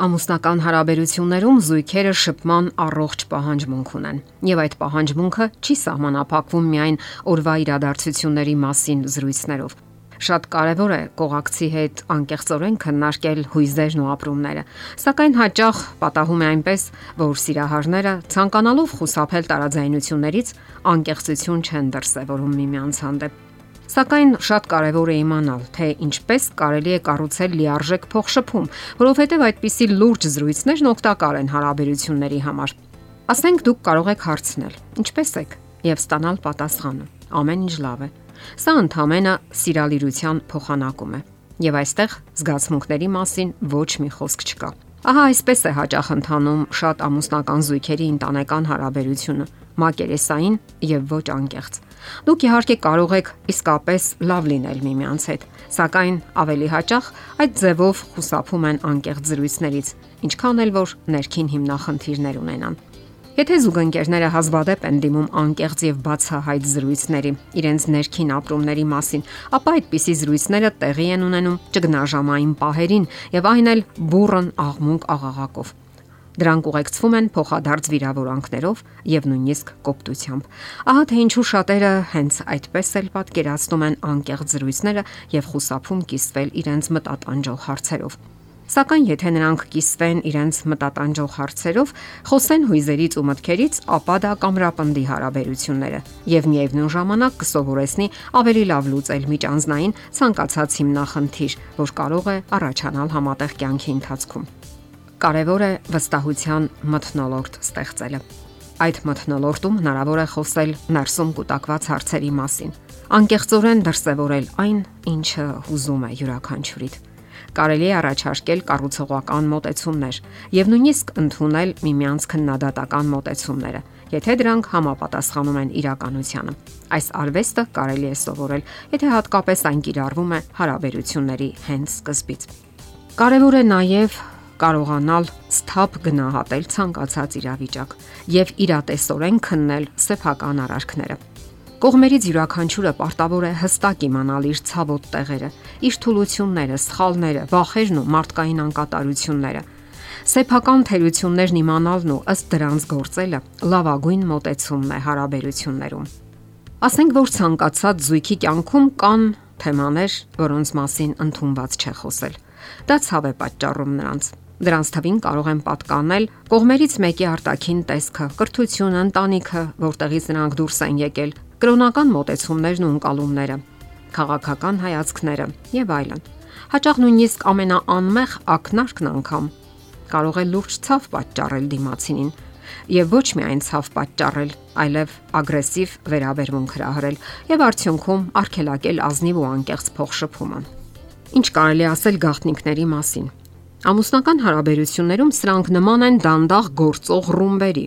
Ամուսնական հարաբերություններում զույգերը շփման առողջ պահանջմունք ունեն, եւ այդ պահանջմունքը չի սահմանափակվում միայն օրվա իրադարձությունների մասին զրույցներով։ Շատ կարևոր է կողակցի հետ անկեղծորեն քննարկել հույզերն ու ապրումները, սակայն հաճախ պատահում է այնպես, որ սիրահարները ցանկանալով խուսափել տարաձայնություններից անկեղծություն չեն դրսևորում միմյանց հանդեպ։ Սակայն շատ կարևոր է իմանալ, թե ինչպես կարելի է կառուցել լիարժեք փոխշփում, որովհետև այդպիսի լուրջ զրույցներն օգտակար են հարաբերությունների համար։ Ասենք դուք կարող եք հարցնել. Ինչպե՞ս եք եւ ստանալ պատասխանը։ Ամեն ինչ լավ է։ Սա ընդհանրապես սիրալիրության փոխանակում է։ Եվ այստեղ զգացմունքների մասին ոչ մի խոսք չկա։ Ահա այսպես է հաճախ ընթանում շատ ամուսնական զույգերի ընտանեկան հարաբերությունը՝ մակերեսային եւ ոչ անկեղծ։ Դուք իհարկե կարող եք իսկապես լավ լինել միմյանց հետ, սակայն ավելի հաճախ այդ ձևով խուսափում են անկեղծ զրույցներից, ինչքան էլ որ ներքին հիմնախնդիրներ ունենան։ Եթե զուգընկերները հազվադեպ են դիմում անկեղծ եւ բացահայտ զրույցների իրենց ներքին ապրումների մասին, ապա այդպիսի զրույցները տեղի են ունենում ճգնաժամային պահերին եւ այն էլ բուրըն աղմուկ աղաղակով։ Դրանք ուղեկցվում են փոխադարձ վիրավորանքներով եւ նույնիսկ կոպտությամբ։ Ահա թե ինչու շատերը հենց այդպես էլ պատկերացնում են անկեղծ զրույցները եւ խուսափում կիսվել իրենց մտատանջող հարցերով։ Սակայն եթե նրանք կիսվեն իրենց մտատանջող հարցերով, խոսեն հույզերից ու մտքերից, ապա դա կամրապնդի հարաբերությունները եւ միևնույն ժամանակ կսովորեցնի ավելի լավ լուծել միջանձնային ցանկացած հիմնախնդիր, որ կարող է առաջանալ համատեղ կյանքի ընթացքում։ Կարևոր է վստահության մթնոլորտ ստեղծելը։ Այդ մթնոլորտում հնարավոր է խոսել ներսում կուտակված հարցերի մասին։ Անկեղծորեն դրսևորել այն, ինչը հուզում է յուրաքանչյուրիդ կարելի է առաջարկել կառուցողական մոտեցումներ եւ նույնիսկ ընդունել միմյանց քննադատական մոտեցումները, եթե դրանք համապատասխանում են իրականությանը։ Այս արվեստը կարելի է սովորել, եթե հատկապես այն կիրառվում է հարաբերությունների հենց սկզբից։ Կարևոր է նաև կարողանալ սթափ գնահատել ցանկացած իրավիճակ եւ իրատեսորեն քննել սեփական արարքները։ Կողմերից յուրաքանչյուրը պարտավոր է հստակ իմանալ իր ցավոտ տեղերը, իր թուլությունները, սխալները, վախերն ու մարդկային անկատարությունները։ Սեփական թերություններն իմանալն ու ըստ դրանց գործելը լավագույն մոտեցումն է հարաբերություններում։ Ասենք որ ցանկացած զույգի կյանքում կան թեմաներ, որոնց մասին ընդունված չէ խոսել։ Դա ցավ է պատճառում նրանց Դրանց թվին կարող են պատկանել կողմերից մեկի արտաքին տեսքը, կրթությունը, ընտանիքը, որտեղից նրանք դուրս են եկել, կրոնական մոտեցումներն ու ընկալումները, քաղաքական հայացքները եւ այլն։ Հաճախ նույնիսկ ամենաանմեղ ակնարկն անգամ կարող է լուրջ ցավ պատճառել դիմացինին եւ ոչ միայն ցավ պատճառել, այլև ագրեսիվ վերաբերմունք հրահրել եւ արդյունքում արգելակել ազնիվ ու անկեղծ փոխշփումը։ Ինչ կարելի ասել գաղտնիքների մասին։ Ամուսնական հարաբերություններում սրանք նման են դանդաղ գործող ռումբերի։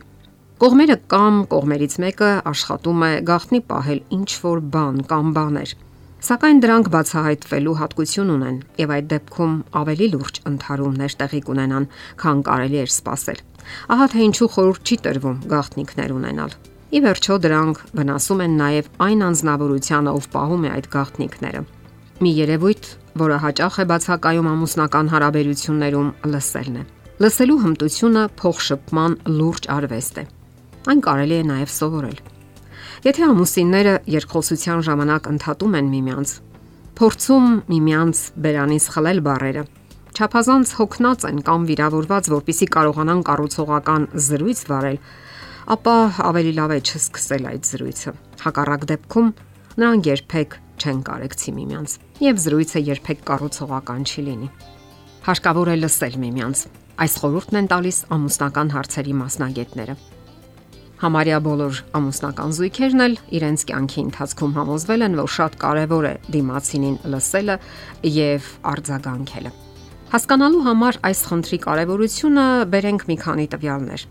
Կողմերը կամ կողմերից մեկը աշխատում է գաղտնի պահել ինչ որ բան կամ բաներ։ Սակայն դրանք բացահայտվելու հատկություն ունեն եւ այդ դեպքում ավելի լուրջ ընդհարումներ տեղի կունենան, քան կարելի էր սպասել։ Ահա թե ինչու խորհուրդ չի տրվում գաղտնիքներ ունենալ։ Ի վերջո դրանք վնասում են նաև այն անznավորությանը, ով պահում է այդ գաղտնիքները։ Մի երևույթ, որը հաճախ է բացակայում ամուսնական հարաբերություններում, լսելն է։ Լսելու հմտությունը փոխշփման լուրջ արվեստ է։ Այն կարելի է նաև սովորել։ Եթե ամուսինները երկխոսության ժամանակ ընդհատում են միմյանց, փորձում միմյանց բերանից խլել բարերը, չափազանց հոգնած են կամ վիրավորված, որpիսի կարողանան կառուցողական զրույց վարել, ապա ավելի լավ է չսկսել այդ զրույցը։ Հակառակ դեպքում նրանք երբեք չեն կարեկցի միմյանց եւ զրույցը երբեք կառուցողական չի լինի։ Հարկավոր է լսել միմյանց։ Այս խորհուրդն են տալիս ամուսնական հարցերի մասնագետները։ Համարյա բոլոր ամուսնական զույգերն էլ իրենց կյանքի ընթացքում համոզվել են, որ շատ կարևոր է դիմացինին լսելը եւ արձագանքելը։ Հասկանալու համար այս խնդրի կարևորությունը բերենք մի քանի տվյալներ։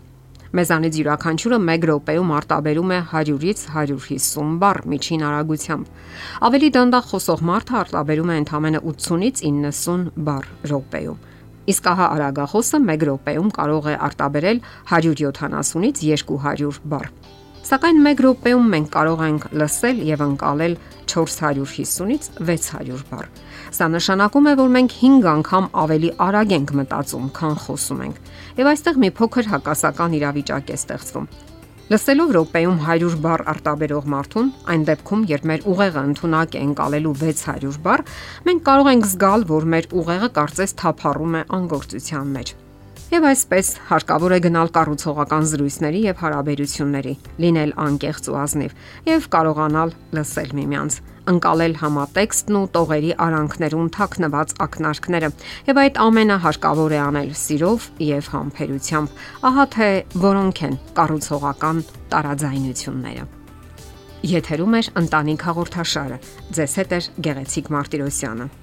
Մեզանից յուրաքանչյուրը 1 րոպեում արտաբերում է 100-ից 150 բառ միջին արագությամբ։ Ավելի դանդաղ խոսող մարդը արտաբերում է ընդամենը 80-ից 90 բառ րոպեում։ Իսկ ահա արագախոսը 1 րոպեում կարող է արտաբերել 170-ից 200 բառ։ Սակայն 1 րոպեում մենք կարող ենք լսել եւ ընկալել 450-ից 600 բառ։ Սա նշանակում է, որ մենք 5 անգամ ավելի արագ ենք մտածում, քան խոսում ենք։ Եվ այստեղ մի փոքր հակասական իրավիճակ է ստեղծվում։ Լսելով րոպեում 100 բառ արտաբերող մարդուն, այն դեպքում, երբ մեր ուղեղը ընդունակ է ընկալելու 600 բառ, մենք կարող ենք զգալ, որ մեր ուղեղը կարծես թափառում է անգործության մեջ։ Եվ այսպես հարկավոր է գնալ կառուցողական զրույցների եւ հարաբերությունների, լինել անկեղծ ու ազնիվ եւ կարողանալ լսել միմյանց, ընկալել համատեքստն ու տողերի արանքներուն թաքնված ակնարկները։ Եվ այդ ամենը հարկավոր է անել սիրով եւ համբերությամբ։ Ահա թե որոնք են կառուցողական տարաձայնությունները։ Եթերում է ընտանիք հաղորդաշարը։ Ձեզ հետ է Գեղեցիկ Մարտիրոսյանը։